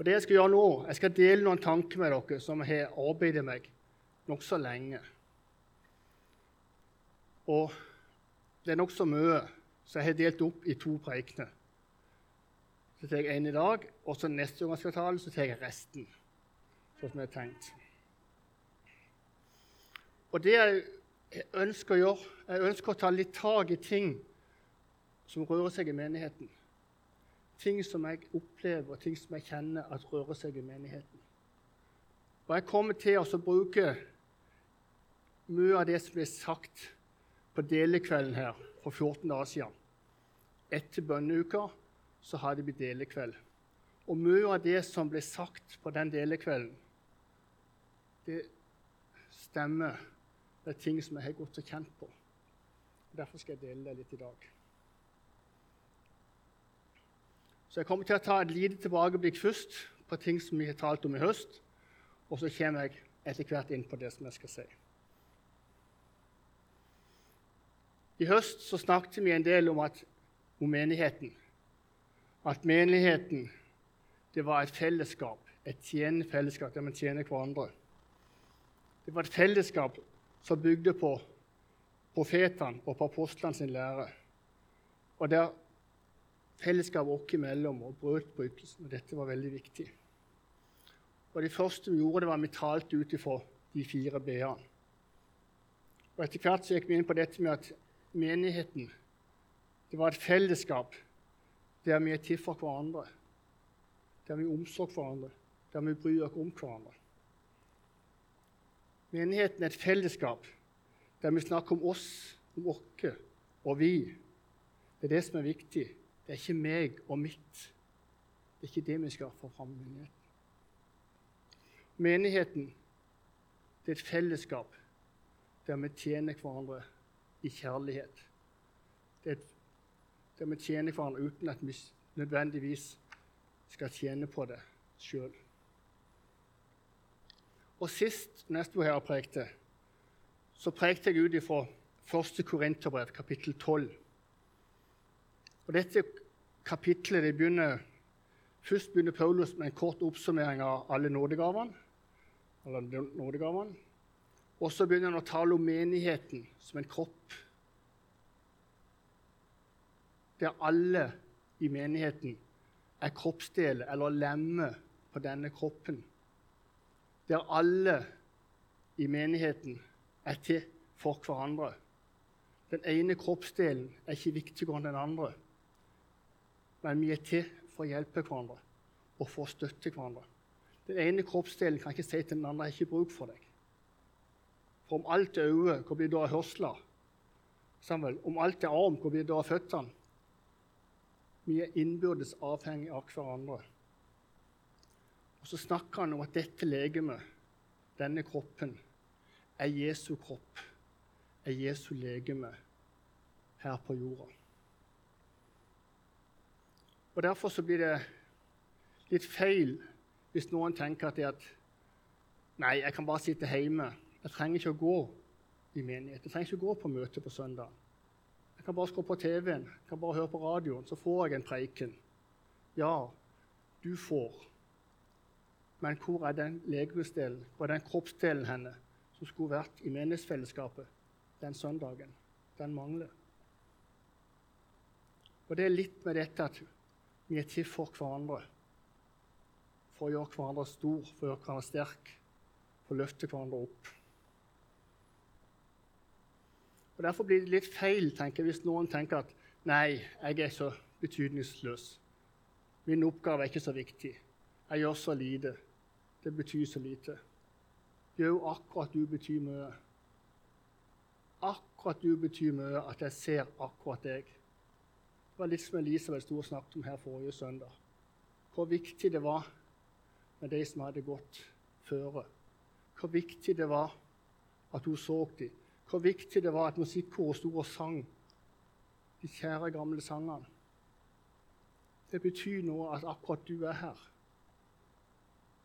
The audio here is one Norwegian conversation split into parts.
Og det Jeg skal gjøre nå, jeg skal dele noen tanker med dere som har arbeidet meg nokså lenge. Og det er nokså mye, så jeg har delt opp i to preikener. Så tar jeg en i dag, og så neste gang jeg skal tale, så tar jeg resten. Sånn som jeg har tenkt. Og det jeg ønsker å gjøre, jeg ønsker å ta litt tak i ting som rører seg i menigheten. Ting som jeg opplever, og ting som jeg kjenner at rører seg i menigheten. Og jeg kommer til å bruke mye av det som ble sagt på delekvelden her for 14 dager siden. Etter bønneuka så har det blitt delekveld. Og mye av det som ble sagt på den delekvelden, det stemmer med ting som jeg har gått og kjent på. Derfor skal jeg dele det litt i dag. Så jeg kommer til å ta et lite tilbakeblikk først på ting som vi har talt om i høst. Og så kommer jeg etter hvert inn på det som jeg skal si. I høst så snakket vi en del om, at, om menigheten. At menigheten det var et fellesskap, et tjenende fellesskap der man tjener hverandre. Det var et fellesskap som bygde på profetene og på apostlene sin lære. Og der fellesskapet oss imellom og brøt brytelsen. Og dette var veldig viktig. Og Det første vi gjorde, det var vi talte ut ifra de fire b-ene. Og Etter hvert så gikk vi inn på dette med at menigheten det var et fellesskap der vi er til for hverandre, der vi omsorg hverandre, der vi bryr oss om hverandre. Menigheten er et fellesskap der vi snakker om oss, om oss og vi. Det er det som er viktig. Det er ikke meg og mitt. Det er ikke det vi skal få fram i menigheten. Menigheten det er et fellesskap der vi tjener hverandre i kjærlighet. Det er et, der vi tjener hverandre uten at vi nødvendigvis skal tjene på det sjøl. Og sist når jeg her og prekte, så prekte jeg ut ifra 1. Korinterbrev, kapittel 12. Og dette kapittelet de begynner, Først begynner Paulus med en kort oppsummering av alle nådegavene. Nådegavene. Og så begynner han å tale om menigheten som en kropp. Der alle i menigheten er kroppsdeler eller lemmer på denne kroppen. Der alle i menigheten er til for hverandre. Den ene kroppsdelen er ikke viktigere enn den andre. Men vi er til for å hjelpe hverandre og for å støtte hverandre. Den ene kroppsdelen kan ikke si til den andre 'jeg har ikke bruk for deg'. For om alt er øye, hvor blir det da av hørsla? Om alt er arm, hvor blir det av føttene? Vi er innbyrdes avhengige av hverandre. Og Så snakker han om at dette legemet, denne kroppen, er Jesu kropp, er Jesu legeme her på jorda. Og Derfor så blir det litt feil hvis noen tenker at, det at nei, jeg kan bare sitte hjemme jeg trenger ikke å gå i menighet. Jeg trenger ikke å gå på møte på søndag. Jeg kan bare skru på TV-en, jeg kan bare høre på radioen, så får jeg en preiken. Ja, du får. Men hvor er den legemsdelen, hvor er den kroppsdelen henne som skulle vært i menighetsfellesskapet den søndagen? Den mangler. Og det er litt med dette at vi er til for hverandre. For å gjøre hverandre stor, for å gjøre hverandre sterk, for å løfte hverandre opp. Og Derfor blir det litt feil tenker hvis noen tenker at nei, jeg er så betydningsløs. Min oppgave er ikke så viktig. Jeg gjør så lite. Det betyr så lite. Jo, akkurat du betyr mye. Akkurat du betyr mye at jeg ser akkurat deg. Var litt som Elisabeth sto og snakket om her forrige søndag. Hvor viktig det var med de som hadde gått føre. Hvor viktig det var at hun så dem hvor viktig det var at musikkoret sto og sang de kjære, gamle sangene. Det betyr noe at akkurat du er her.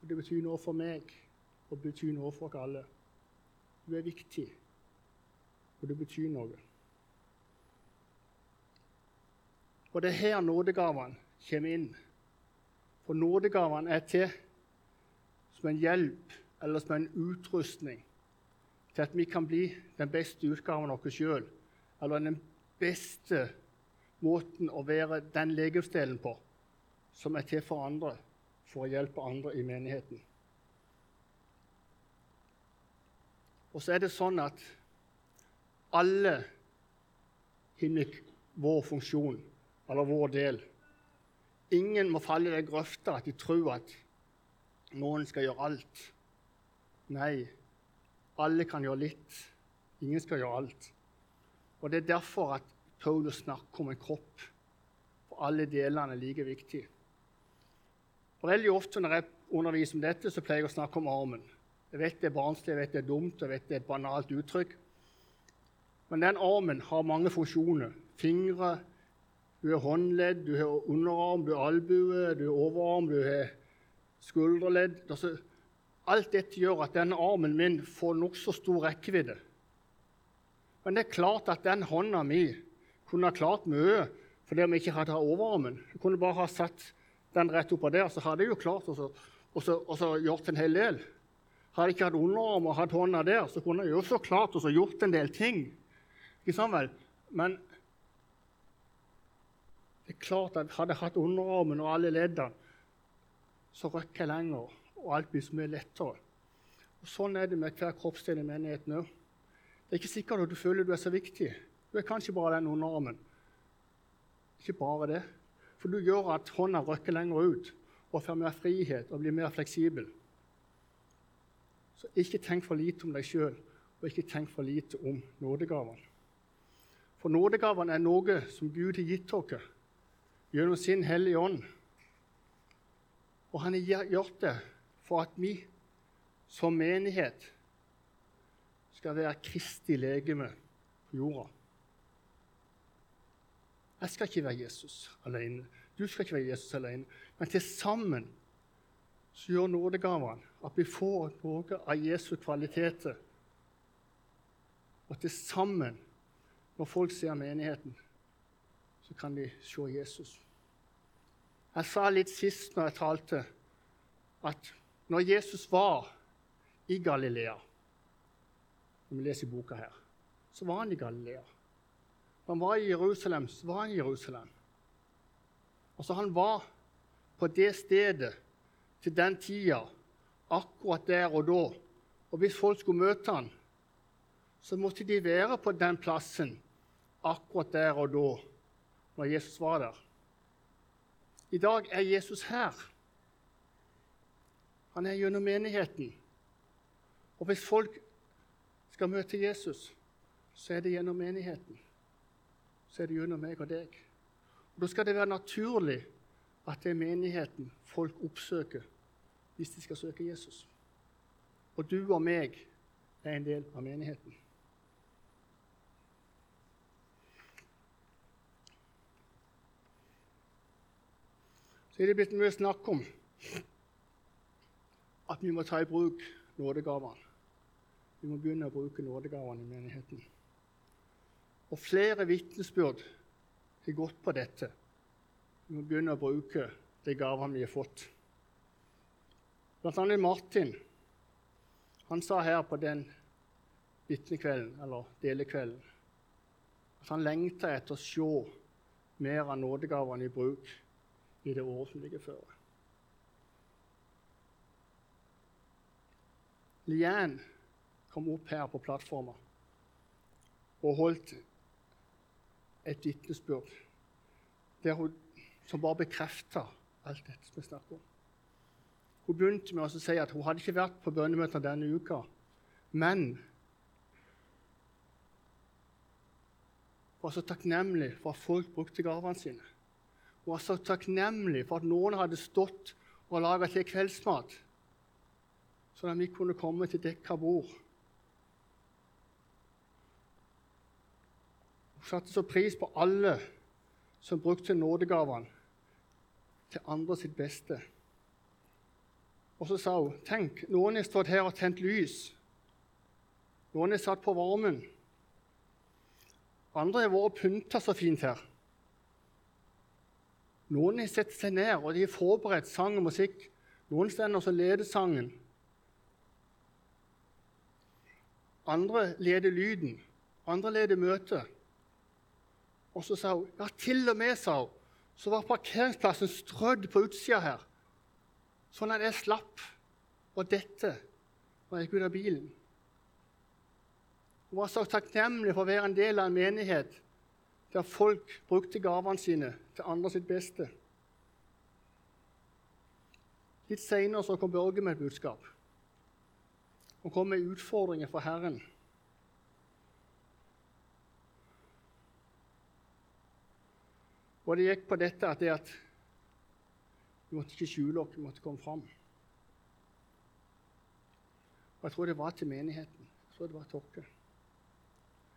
Og det betyr noe for meg, og det betyr noe for alle. Du er viktig, og det betyr noe. Og det er her nådegavene kommer inn. For nådegavene er til som en hjelp eller som en utrustning til at vi kan bli den beste utgaven av oss sjøl, eller den beste måten å være den legemsdelen på som er til for andre, for å hjelpe andre i menigheten. Og så er det sånn at alle har vår funksjon, eller vår del. Ingen må falle i den grøfta at de tror at noen skal gjøre alt. Nei, alle kan gjøre litt. Ingen skal gjøre alt. Og Det er derfor at Paulus snakker om en kropp. For alle delene er like viktige. Veldig ofte når jeg underviser om dette, så pleier jeg å snakke om armen. Jeg vet det er barnslig, jeg vet det er dumt, jeg vet det er et banalt uttrykk. Men den armen har mange funksjoner. Fingre, du har håndledd, du har underarm, du har albue, du har overarm, du har skulderledd. Altså, alt dette gjør at denne armen min får nokså stor rekkevidde. Men det er klart at den hånda mi kunne ha klart mye fordi vi ikke hadde overarmen. Jeg kunne bare ha satt den rett oppå der, så hadde jeg jo klart å gjort en hel del. Hadde jeg ikke hatt underarm og hatt hånda der, så kunne jeg jo så klart også gjort en del ting. Ikke sant vel? Men det er klart at hadde jeg hatt underarmen og alle leddene, så røkker jeg lenger, og alt blir så mye lettere. Og Sånn er det med hver kroppsdel i menigheten òg. Det er ikke sikkert at du føler du er så viktig. Du er kanskje bare den underarmen. Ikke bare det. For du gjør at hånda røkker lenger ut og får mer frihet og blir mer fleksibel. Så ikke tenk for lite om deg sjøl, og ikke tenk for lite om nådegavene. For nådegavene er noe som Gud har gitt dere gjennom sin Hellige Ånd. Og han har gjort det for at vi som menighet skal være Kristi legeme på jorda. Jeg skal ikke være Jesus alene. Du skal ikke være Jesus alene. Men til sammen så gjør nådegavene at vi får noe av Jesu kvaliteter. Og til sammen, når folk ser menigheten, så kan de se Jesus. Jeg sa litt sist når jeg talte, at når Jesus var i Galilea Når vi leser boka her, så var han i Galilea. Når han var i Jerusalem, så var han i Jerusalem. Altså, han var på det stedet til den tida, akkurat der og da. Og hvis folk skulle møte han, så måtte de være på den plassen akkurat der og da, når Jesus var der. I dag er Jesus her. Han er gjennom menigheten. Og hvis folk skal møte Jesus, så er det gjennom menigheten. Så er det gjennom meg og deg. Og Da skal det være naturlig at det er menigheten folk oppsøker hvis de skal søke Jesus. Og du og meg er en del av menigheten. Så er det blitt mye snakk om at vi må ta i bruk nådegavene. Vi må begynne å bruke nådegavene i menigheten. Og flere vitnesbyrd har gått på dette. Vi må begynne å bruke de gavene vi har fått. Blant annet Martin. Han sa her på den vitnekvelden, eller delekvelden, at han lengta etter å se mer av nådegavene i bruk i det året som ligger før. Lian kom opp her på plattforma og holdt et vitnesbyrd som bare bekrefta alt dette som vi snakker om. Hun begynte med å si at hun hadde ikke vært på bønnemøter denne uka, men var så takknemlig for at folk brukte gavene sine. Hun var så takknemlig for at noen hadde stått og laga til kveldsmat, sånn at vi kunne komme til dekka bord. Hun satte så pris på alle som brukte nådegavene til andre sitt beste. Og så sa hun tenk, noen har stått her og tent lys. Noen har satt på varmen. Andre har vært pynta så fint her. Noen har sett seg ned og de har forberedt sang og musikk. Noen stender så leder sangen. Andre leder lyden. Andre leder møtet. Og så sa hun ja, til og med sa hun, så var parkeringsplassen strødd på utsida her, sånn at jeg slapp å dette når jeg gikk ut av bilen. Hun var så takknemlig for å være en del av en menighet der folk brukte gavene sine til andre sitt beste. Litt seinere kom Børge med et budskap. Han kom med utfordringer fra Herren. Og det gikk på dette at, det at vi måtte ikke skjule oss, vi måtte komme fram. Og Jeg tror det var til menigheten. Jeg tror det var til oss.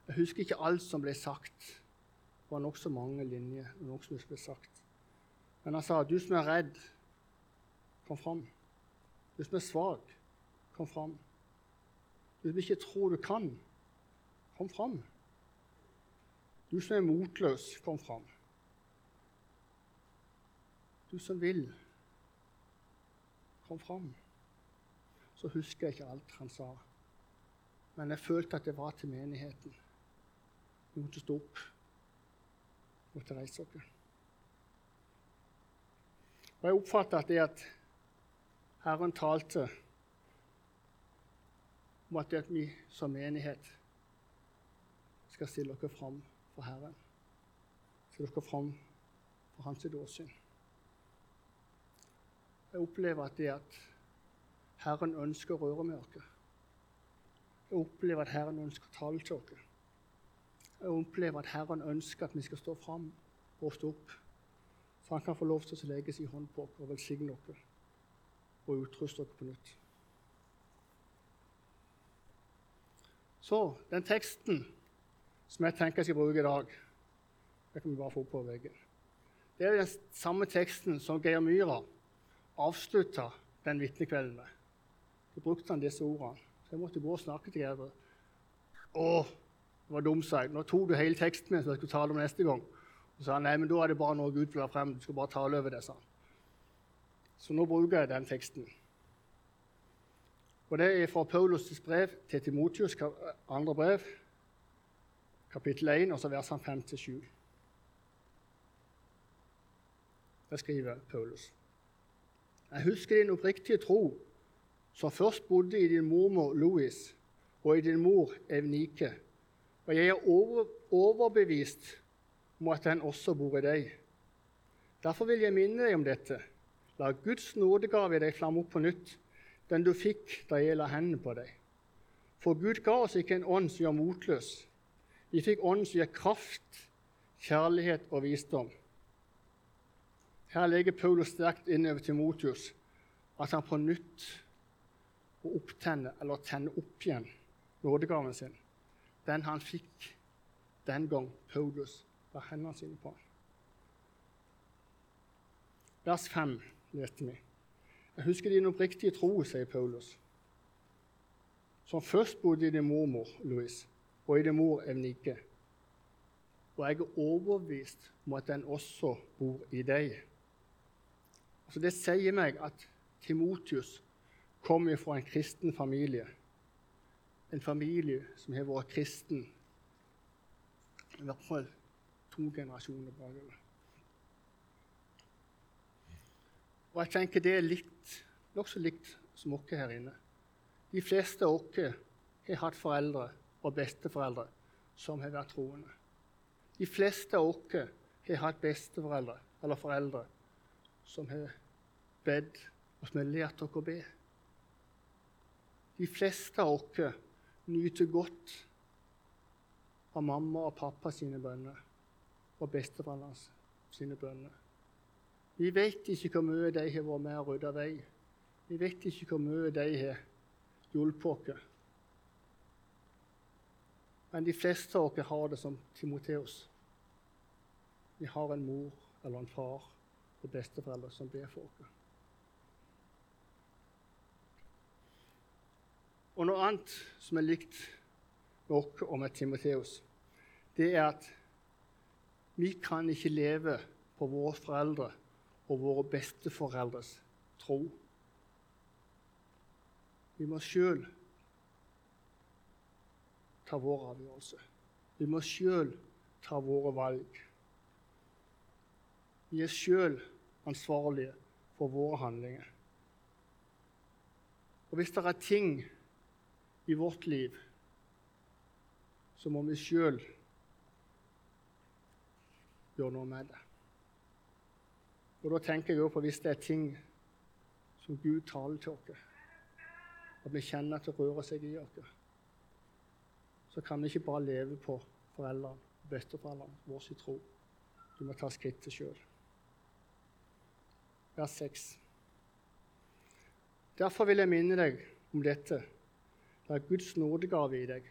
Jeg husker ikke alt som ble sagt. Det var nokså mange linjer. Nok som ble sagt. Men han sa, 'Du som er redd, kom fram.' 'Du som er svak, kom fram.' 'Du som ikke tror du kan, kom fram.' 'Du som er motløs, kom fram.' Du som vil, kom fram. Så husker jeg ikke alt han sa, men jeg følte at det var til menigheten. Vi måtte stå opp, oss. Og Jeg oppfatter at det at Herren talte om at, det at vi som menighet skal stille dere fram for Herren. Stille dere fram for Hans åsyn. Jeg opplever at det at Herren ønsker å røre med oss. Jeg opplever at Herren ønsker å tale til oss. Jeg opplever at Herren ønsker at vi skal stå fram og stå opp, så han kan få lov til å legge sin hånd på oss og velsigne oss og utruste oss på nytt. Så den teksten som jeg tenker jeg skal bruke i dag, det kan vi bare få opp på veggen. Det er den samme teksten som Geir Myhra avslutta den vitnekvelden med. Så brukte han disse ordene. Så jeg måtte gå og snakke til Geir. Å, det var dumt, sa jeg. Nå tok du hele teksten min som jeg skulle tale om neste gang. Og sa han, nei, men da er det bare noe Gud vil ha frem. Du skal bare tale over det, sa han. Så nå bruker jeg den teksten. Og Det er fra Paulus' brev til Timotius, andre brev, kapittel 1, og så versene 5-7. Der skriver Paulus. Jeg husker din oppriktige tro, som først bodde i din mormor Louis og i din mor Evnike. Og jeg er over, overbevist om at den også bor i deg. Derfor vil jeg minne deg om dette. La Guds nådegave i deg flamme opp på nytt, den du fikk da jeg la hendene på deg. For Gud ga oss ikke en ånd som gjør motløs. Vi fikk ånd som gir kraft, kjærlighet og visdom. Her legger Paulus sterkt innover Timotius at han på nytt må opptenne eller tenne opp igjen nådegaven sin, den han fikk den gang Paulus la hendene sine på. Vers 5 leste vi. Jeg husker din oppriktige tro, sier Paulus, som først bodde i din mormor Louise, og i din mor Evnike. Og jeg er overbevist om at den også bor i deg. Altså det sier meg at Timotius kommer fra en kristen familie. En familie som har vært kristen i hvert fall to generasjoner bakover. Og jeg tenker det er likt, nokså likt som oss her inne. De fleste av oss har hatt foreldre og besteforeldre som har vært troende. De fleste av oss har hatt besteforeldre eller foreldre som har bedt, og som har lært dere å be. De fleste av oss nyter godt av mamma og pappa sine bønner og besteforeldrene sine bønner. Vi vet ikke hvor mye de har vært med å rydde vei. Vi vet ikke hvor mye de har hjulpet oss. Men de fleste av oss har det som Timoteus. Vi har en mor eller en far og besteforeldre som ber for oss. Og noe annet som er likt oss og med Timoteus, det er at vi kan ikke leve på våre foreldre og våre besteforeldres tro. Vi må sjøl ta vår avgjørelse. Vi må sjøl ta våre valg. Vi er sjøl ansvarlige for våre handlinger. Og hvis det er ting i vårt liv, så må vi sjøl gjøre noe med det. Og Da tenker jeg på hvis det er ting som Gud taler til oss, at vi kjenner at det rører seg i oss, så kan vi ikke bare leve på foreldrene, og besteforeldrene vår tro. Du må ta skrittet sjøl. Vers 6. Derfor vil jeg minne deg om dette. Er Guds nådegave i deg.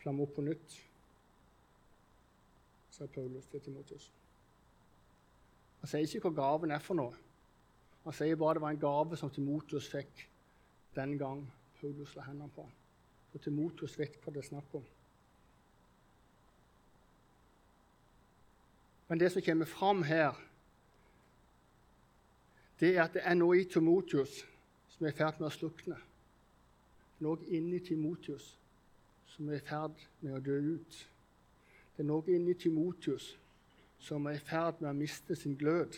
Flamme opp på nytt, sa Paulus til Timotius. Han sier ikke hva gaven er for noe. Han sier bare det var en gave som Timotius fikk den gang Paulus la hendene på ham. For Timotius vet hva det er snakk om. Men det som kommer fram her, det er at det er noe i Timotius som er i ferd med å slukne. Noe inni Timotius som er i ferd med å dø ut. Det er noe inni Timotius som er i ferd med å miste sin glød.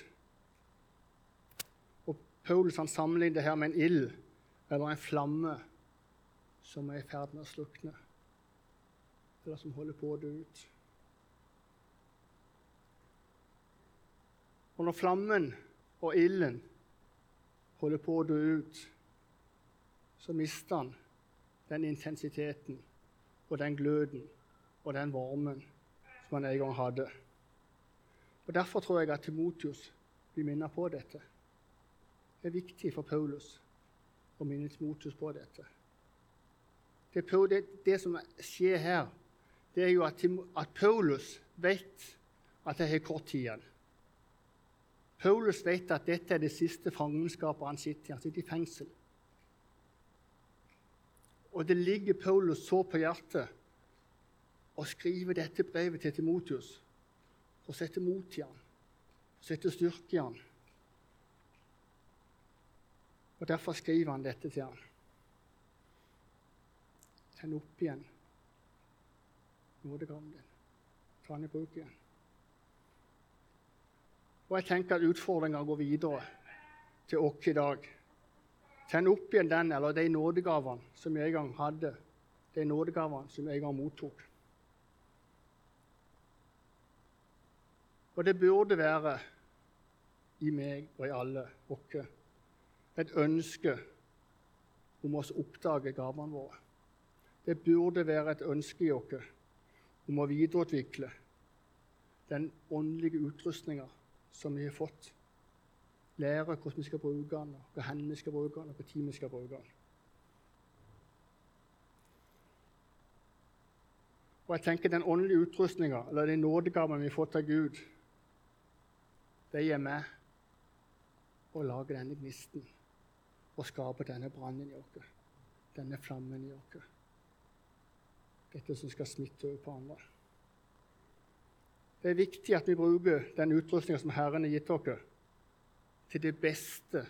Og Paulus han sammenligner det her med en ild eller en flamme som er i ferd med å slukne, eller som holder på å dø ut. Og når flammen og ilden holder på å dø ut, så mister han den intensiteten og den gløden og den varmen som han en gang hadde. Og Derfor tror jeg at Timotius blir minnet på dette. Det er viktig for Paulus å minne Timotius på dette. Det, det, det som skjer her, det er jo at, at Paulus vet at det har kort tid igjen. Paulus vet at dette er det siste fangenskapet han sitter i. Han sitter i fengsel. Og det ligger Paulus så på hjertet å skrive dette brevet til Timotius og sette mot i han, sette styrke i han. Og Derfor skriver han dette til han. Tenn opp igjen nådegaven din. Ta den i bruk igjen. Og jeg tenker at utfordringa går videre til oss i dag. Tenn opp igjen den eller de nådegavene som jeg en gang hadde, de nådegavene som jeg en gang mottok. Og det burde være i meg og i alle oss et ønske om å oppdage gavene våre. Det burde være et ønske i oss om å videreutvikle den åndelige utrustninga som vi har fått. Lære hvordan vi skal bruke den, hvor vi skal bruke den, og hvor tid vi skal bruke den. Og jeg tenker Den åndelige utrustninga, eller den nådegaven vi fått av Gud, de er med og lager denne gnisten og skaper denne brannen i oss, denne flammen i oss. Dette som skal smitte over på andre. Det er viktig at vi bruker den utrustninga som Herren har gitt oss, til det beste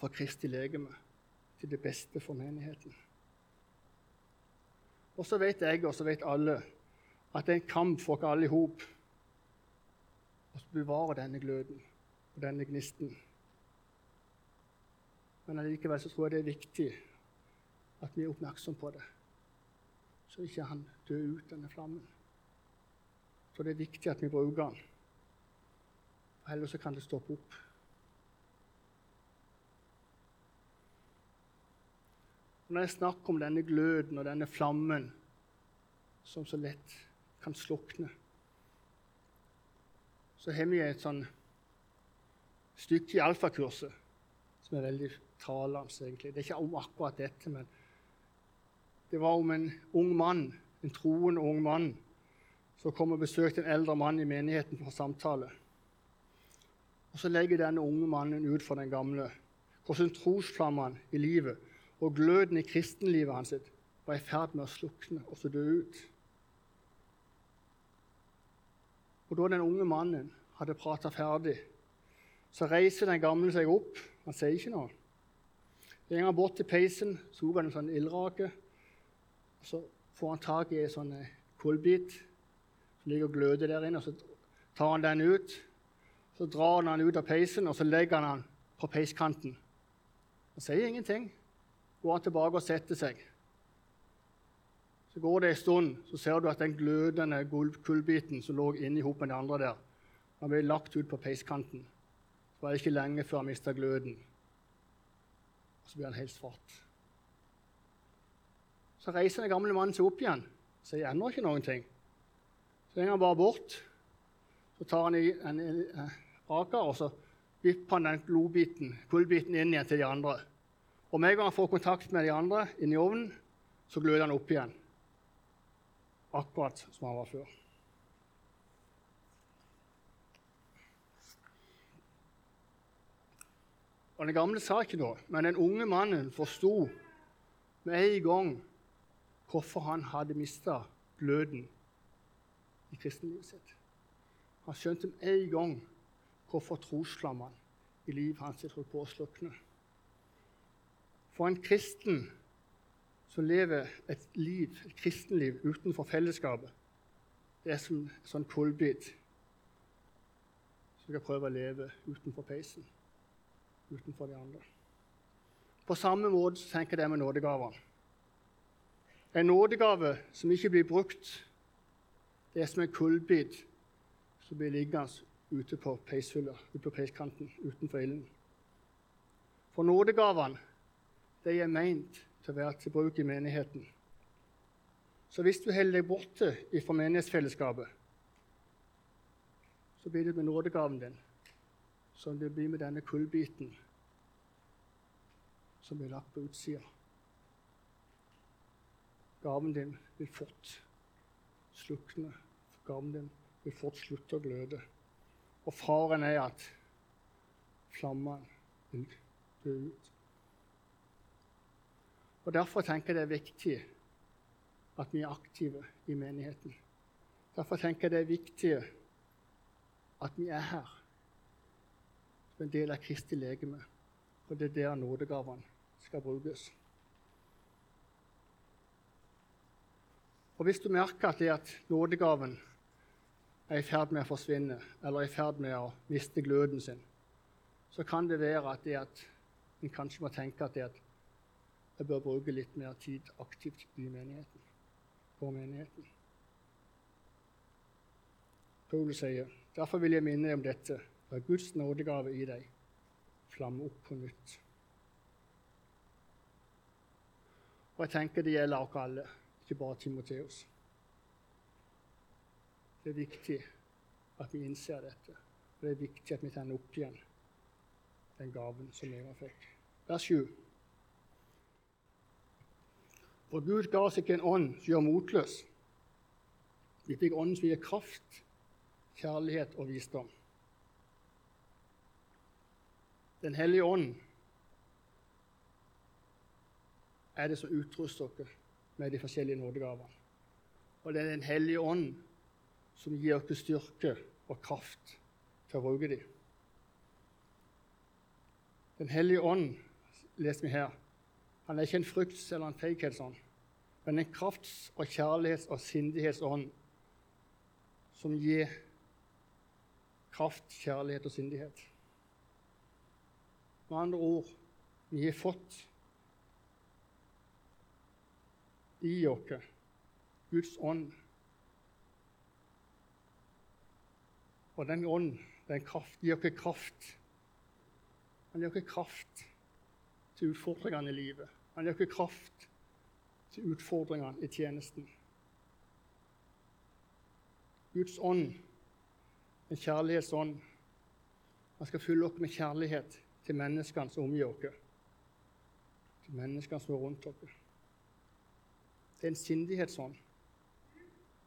for Kristi legeme, til det beste for menigheten. Og så vet jeg, og så vet alle, at det er en kamp for oss alle i hop å bevare denne gløden og denne gnisten. Men allikevel så tror jeg det er viktig at vi er oppmerksom på det, så ikke han dør ut, denne flammen. Så det er viktig at vi bruker den. Ellers så kan det stoppe opp. Og når jeg snakker om denne gløden og denne flammen som så lett kan slukne så har vi et sånn stykke i alfakurset som er veldig talende, egentlig. Det er ikke om akkurat dette, men det var om en ung mann, en troende ung mann, som kom og besøkte en eldre mann i menigheten for samtale. Og Så legger denne unge mannen ut for den gamle hvordan trosflammene i livet og gløden i kristenlivet hans var i ferd med å slukne og så dø ut. Og da den unge mannen hadde prata ferdig, så reiser den gamle seg opp. Han sier ikke noe. Så går han bort til peisen, så han en sånn ildrake. og Så får han tak i en sånn eh, kullbit som ligger og gløder der inne. og Så tar han den ut. Så drar han den ut av peisen, og så legger han den på peiskanten. Han sier ingenting. Går han tilbake og setter seg. Så går det en stund, så ser du at den glødende kullbiten som lå inni hop med de andre der, han ble lagt ut på peiskanten. Så var det ikke lenge før han mista gløden. Og så blir han helt svart. Så reiser den gamle mannen seg opp igjen. Sier ennå ikke noen ting. Så går han bare bort. Så tar han en, en, en aker, og så vipper han den globiten, kullbiten inn igjen til de andre. Og med en gang han får kontakt med de andre inni ovnen, så gløder han opp igjen. Akkurat som han var før. Og Den gamle sa ikke noe, men den unge mannen forsto med en gang hvorfor han hadde mista gløden i kristenlivet sitt. Han skjønte med en gang hvorfor trosflammene i livet hans holdt på å slukne. For en kristen som lever et liv, et kristenliv utenfor fellesskapet, det er som en sånn kullbit som skal prøve å leve utenfor peisen, utenfor de andre. På samme måte tenker jeg det med nådegavene. En nådegave som ikke blir brukt, det er som en kullbit som blir liggende ute på peishylla, ute på peiskanten, utenfor ilden. For nådegavene de er meint til å være til bruk i menigheten. Så hvis du holder deg borte fra menighetsfellesskapet, så blir det med nådegaven din som det blir med denne kullbiten som blir lagt på utsida. Gaven din vil fort slukne. Gaven din vil fort slutte å gløde. Og faren er at flammen vil dø ut. Og Derfor tenker jeg det er viktig at vi er aktive i menigheten. Derfor tenker jeg det er viktig at vi er her som en del av Kristi legeme. Og det er der nådegavene skal brukes. Og Hvis du merker at, det at nådegaven er i ferd med å forsvinne, eller er i ferd med å miste gløden sin, så kan det være at, det at en kanskje må tenke at det at jeg bør bruke litt mer tid aktivt i menigheten, på menigheten. Paul sier, derfor vil jeg minne deg om dette, for Guds nådegave i deg flammer opp på nytt. Og jeg tenker det gjelder oss alle, ikke bare Timoteus. Det er viktig at vi innser dette. Og det er viktig at vi tenner opp igjen den gaven som Eva fikk. Vers 7. For Gud ga oss ikke en ånd som gjør motløs. Vi fikk ånden som gir kraft, kjærlighet og visdom. Den hellige ånd er det som utruster dere med de forskjellige nådegavene. Og det er Den hellige ånd som gir dere styrke og kraft til å bruke dem. Den hellige ånd leser vi her, han er ikke en frukts- eller en feighetsånd, men en krafts- og kjærlighets- og sindighetsånd som gir kraft, kjærlighet og sindighet. Med andre ord vi har fått i oss Guds ånd. Og den ånd, den kraft, gir oss kraft. Han gir oss kraft til utfordringene i livet. Han gir dere kraft til utfordringene i tjenesten. Guds ånd, en kjærlighetsånd, han skal fylle oss med kjærlighet til menneskene som omgir oss, til menneskene som er rundt oss. Det er en sindighetsånd.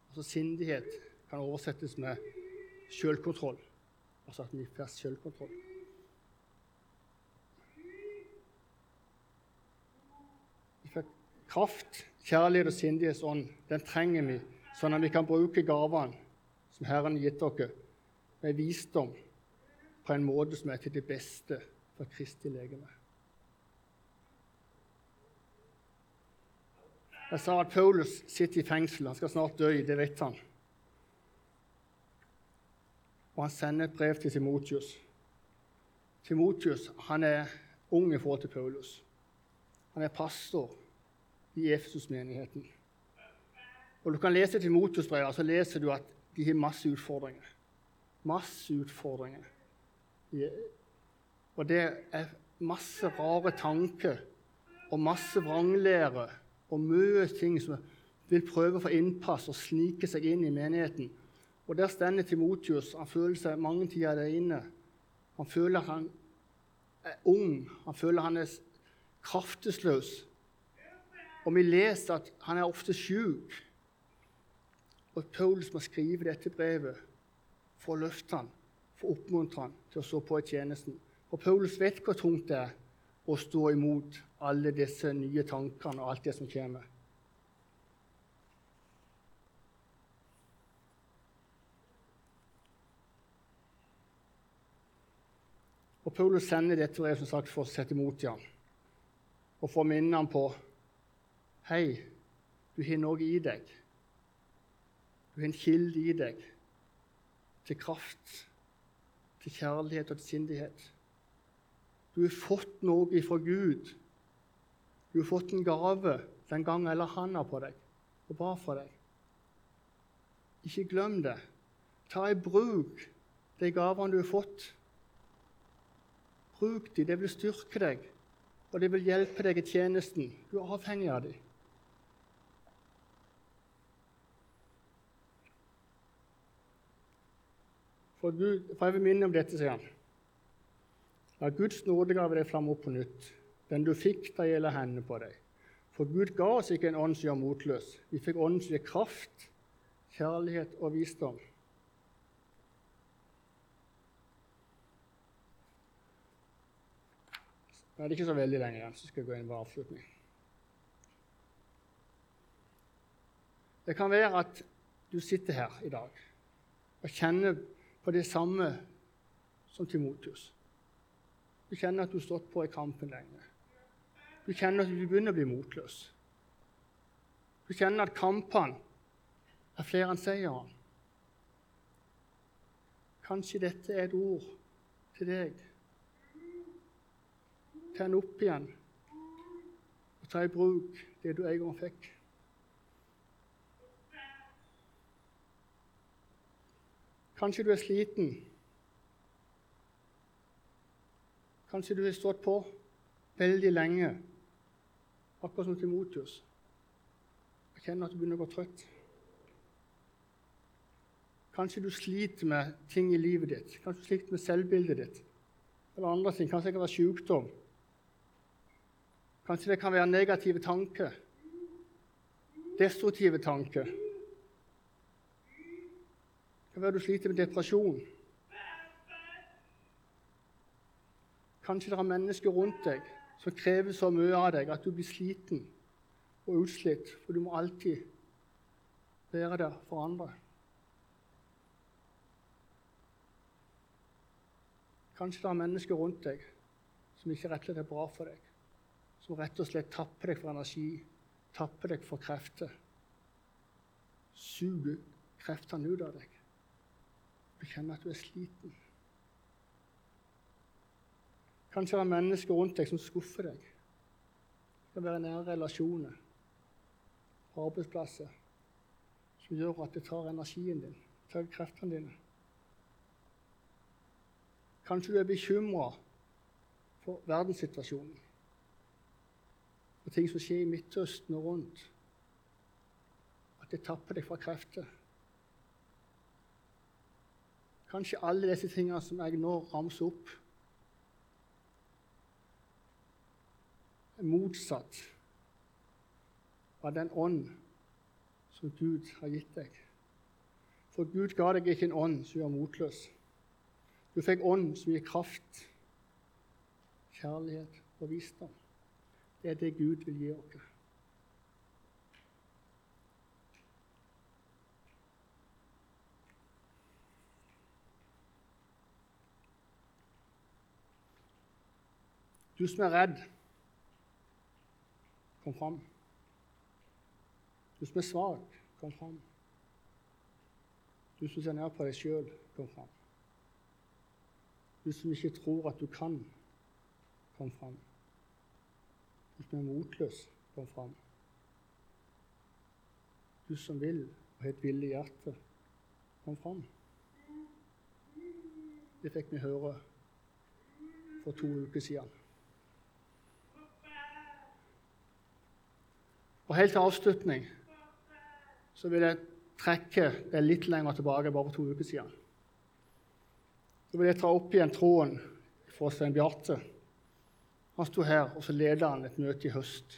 Altså Sindighet kan oversettes med selvkontroll. Altså at vi får selvkontroll. Kraft, kjærlighet og sindighetsånd den trenger vi, sånn at vi kan bruke gavene som Herren har gitt dere, med visdom på en måte som er til det beste for Kristi legeme. Jeg sa at Paulus sitter i fengsel. Han skal snart dø, det vet han. Og han sender et brev til Timotius. Timotius han er ung i forhold til Paulus. Han er pastor i Efesus-menigheten. Og Du kan lese Timotius-brevet, så leser du at de har masse utfordringer. Masse utfordringer. Og det er masse rare tanker og masse vranglære og mye ting som vil prøve å få innpass og snike seg inn i menigheten. Og Der stender Timotius. Han føler seg mange tider der inne. Han føler at han er ung. Han føler han er kraftesløs. Og vi leser at han er ofte sjuk. Og Paulus må skrive dette brevet for å løfte han, for å oppmuntre han til å stå på i tjenesten. Og Paulus vet hvor tungt det er å stå imot alle disse nye tankene og alt det som kommer. Og Paulus sender dette brevet som sagt, for å sette imot ham og for å minne ham på Hei, du har noe i deg. Du har en kilde i deg til kraft, til kjærlighet og til sindighet. Du har fått noe fra Gud. Du har fått en gave den gangen eller handa på deg og ba for deg. Ikke glem det. Ta i bruk de gavene du har fått. Bruk dem. Det vil styrke deg, og det vil hjelpe deg i tjenesten. Du er avhengig av dem. For, Gud, for jeg vil minne om dette, sier han. La Guds nådegave deg flamme opp på nytt. Den du fikk, da gjelder hendene på deg. For Gud ga oss ikke en ånd som gjør motløs. Vi fikk ånden som gir kraft, kjærlighet og visdom. Nå er det ikke så veldig lenge igjen, så skal jeg gå inn på avslutning. Det kan være at du sitter her i dag og kjenner på det samme som Timotius. Du kjenner at du har stått på i kampen lenge. Du kjenner at du begynner å bli motløs. Du kjenner at kampene er flere enn seieren. Kanskje dette er et ord til deg. Tenn opp igjen og ta i bruk det du en gang fikk. Kanskje du er sliten. Kanskje du har stått på veldig lenge, akkurat som Timotius. Jeg kjenner at du begynner å gå trøtt. Kanskje du sliter med ting i livet ditt. Kanskje du sliter med selvbildet ditt. Eller andre ting. Kanskje det kan være sykdom. Kanskje det kan være negative tanker. Destruktive tanker. Det kan være du sliter med depresjon. Kanskje det er mennesker rundt deg som krever så mye av deg at du blir sliten og utslitt, for du må alltid være der for andre. Kanskje det er mennesker rundt deg som ikke rett og er bra for deg, som rett og slett tapper deg for energi, tapper deg for krefter. Suger kreftene ut av deg. Du kjenner at du er sliten. Kanskje det er mennesker rundt deg som skuffer deg. Det kan være nære relasjoner arbeidsplasser som gjør at det tar energien din, tar kreftene dine. Kanskje du er bekymra for verdenssituasjonen, for ting som skjer i Midtøsten og rundt. At det tapper deg fra krefter. Kanskje alle disse tingene som jeg nå ramser opp, er motsatt av den ånd som Gud har gitt deg. For Gud ga deg ikke en ånd som gjør motløs. Du fikk ånd som gir kraft, kjærlighet og visdom. Det er det Gud vil gi oss. Du som er redd, kom fram. Du som er svak, kom fram. Du som ser ned på deg sjøl, kom fram. Du som ikke tror at du kan, kom fram. Du som er motløs, kom fram. Du som vil og har et villig hjerte, kom fram. Det fikk vi høre for to uker siden. Og helt til avslutning så vil jeg trekke det litt lenger tilbake, bare to uker siden. Så vil jeg ta opp igjen tråden fra Svein Bjarte. Han sto her, og så leda han et møte i høst.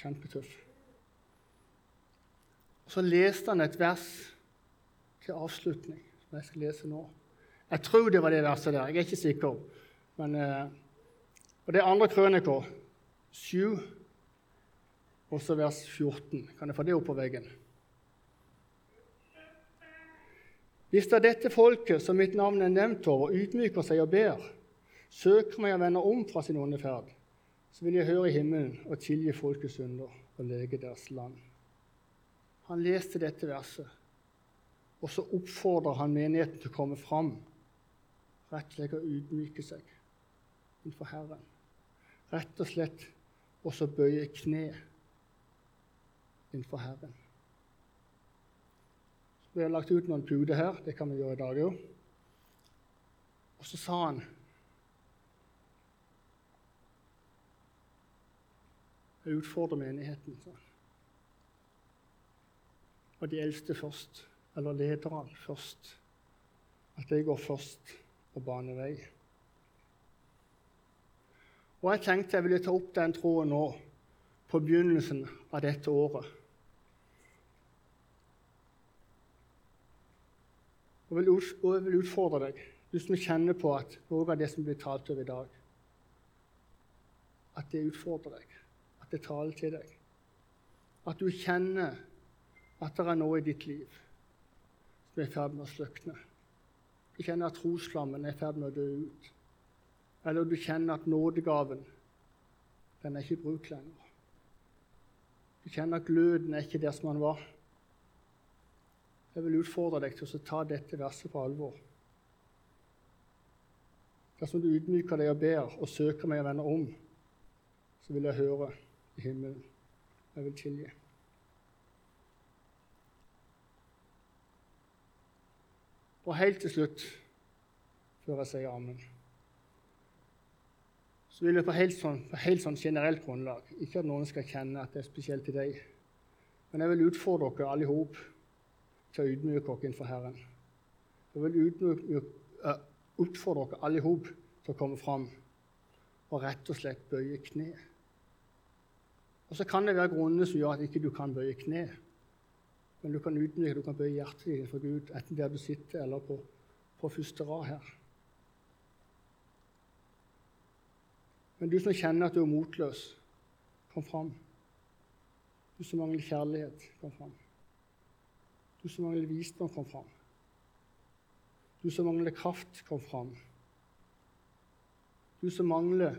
Kjempetøff. Og Så leste han et vers til avslutning, som jeg skal lese nå. Jeg tror det var det verset der. Jeg er ikke sikker. Men, eh, og Det er andre krøniker, 7, også vers 14. Kan jeg få det opp på veggen? Hvis er dette folket som mitt navn er nevnt over, ydmyker seg og ber, søker meg og vende om fra sin onde ferd, så vil jeg høre i himmelen og tilgi folkets synder og lege deres land. Han leste dette verset, og så oppfordrer han menigheten til å komme fram, rett og slett å ydmyke seg innenfor Herren. Rett og slett også bøye kne innenfor Herren. Så Vi har lagt ut noen puder her. Det kan vi gjøre i dag òg. Og så sa han Jeg utfordrer menigheten. Og de eldste først, eller lederne først. At de går først og baner vei. Og jeg tenkte jeg ville ta opp den tråden nå, på begynnelsen av dette året. Og jeg vil utfordre deg, du som kjenner på at noe av det som blir talt over i dag, at det utfordrer deg, det taler til deg. At du kjenner at det er noe i ditt liv som er i ferd med å slukne. Du kjenner at trosflammen er i ferd med å dø ut. Eller du kjenner at nådegaven den er ikke i bruk lenger. Du kjenner at gløden er ikke der som den var. Jeg vil utfordre deg til å ta dette verset på alvor. Dersom du ydmyker deg og ber og søker meg og vender om, så vil jeg høre i himmelen. Jeg vil tilgi. Og helt til slutt, før jeg sier amen, så vil jeg på helt sånn, på helt sånn generelt grunnlag Ikke at noen skal kjenne at det er spesielt til deg, men jeg vil utfordre dere alle i hop til å ydmyke dere innenfor Herren. Jeg vil utfordre dere alle sammen til å komme fram og rett og slett bøye kne. Og Så kan det være grunner som gjør at ikke du kan bøye kne. Men du kan utnytte, du kan bøye hjertet ditt for Gud, enten der du sitter eller på, på første rad her. Men du som kjenner at du er motløs, kom fram. Du som mangler kjærlighet, kom fram. Du som mangler visdom, kom fram. Du som mangler kraft, kom fram. Du som mangler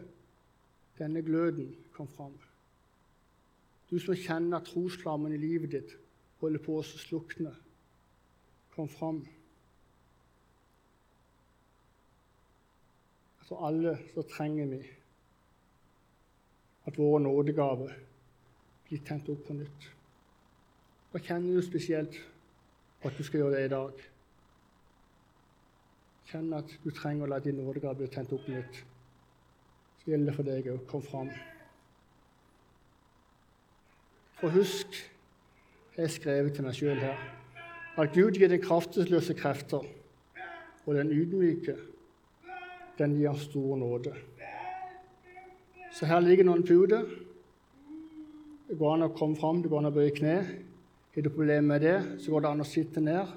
denne gløden, kom fram. Du som kjenner at trosflammen i livet ditt holder på å slukne, kom fram. For alle så trenger vi at våre nådegaver blir tent opp på nytt. Hva kjenner du spesielt at du skal gjøre det i dag. Kjenn at du trenger å la din nådegave bli tent opp på nytt. Så gjelder det for deg òg. Kom fram. For husk, jeg har skrevet til meg sjøl her, at Gud gir den kraftesløse krefter, og den ydmyke, den gir stor nåde. Så her ligger noen puder. Det går an å komme fram, det går an å bøye kne. Har du problemer med det, så går det an å sitte ned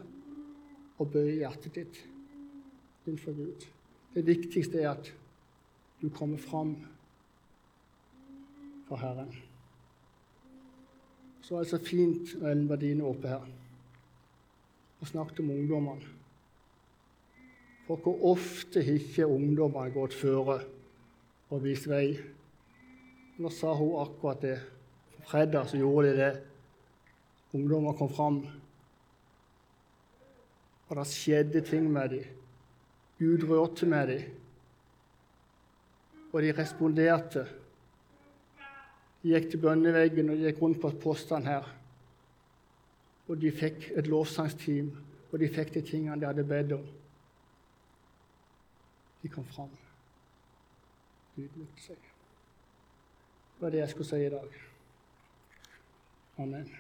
og bøye hjertet ditt innenfor Gud. Det viktigste er at du kommer fram for Herren. Så er det så fint når Ellen Verdine er oppe her og snakket om ungdommene. For hvor ofte har ikke ungdommene gått føre og vist vei? Nå sa hun akkurat det. På fredag så gjorde de det. Ungdommer kom fram. Og det skjedde ting med dem. Gud rørte med dem. Og de responderte. De gikk til bønneveggen og gikk rundt på postene her. Og de fikk et lovsangsteam, og de fikk de tingene de hadde bedt om. De kom fram. Ydmykte seg. Det var det jeg skulle si i dag. Amen.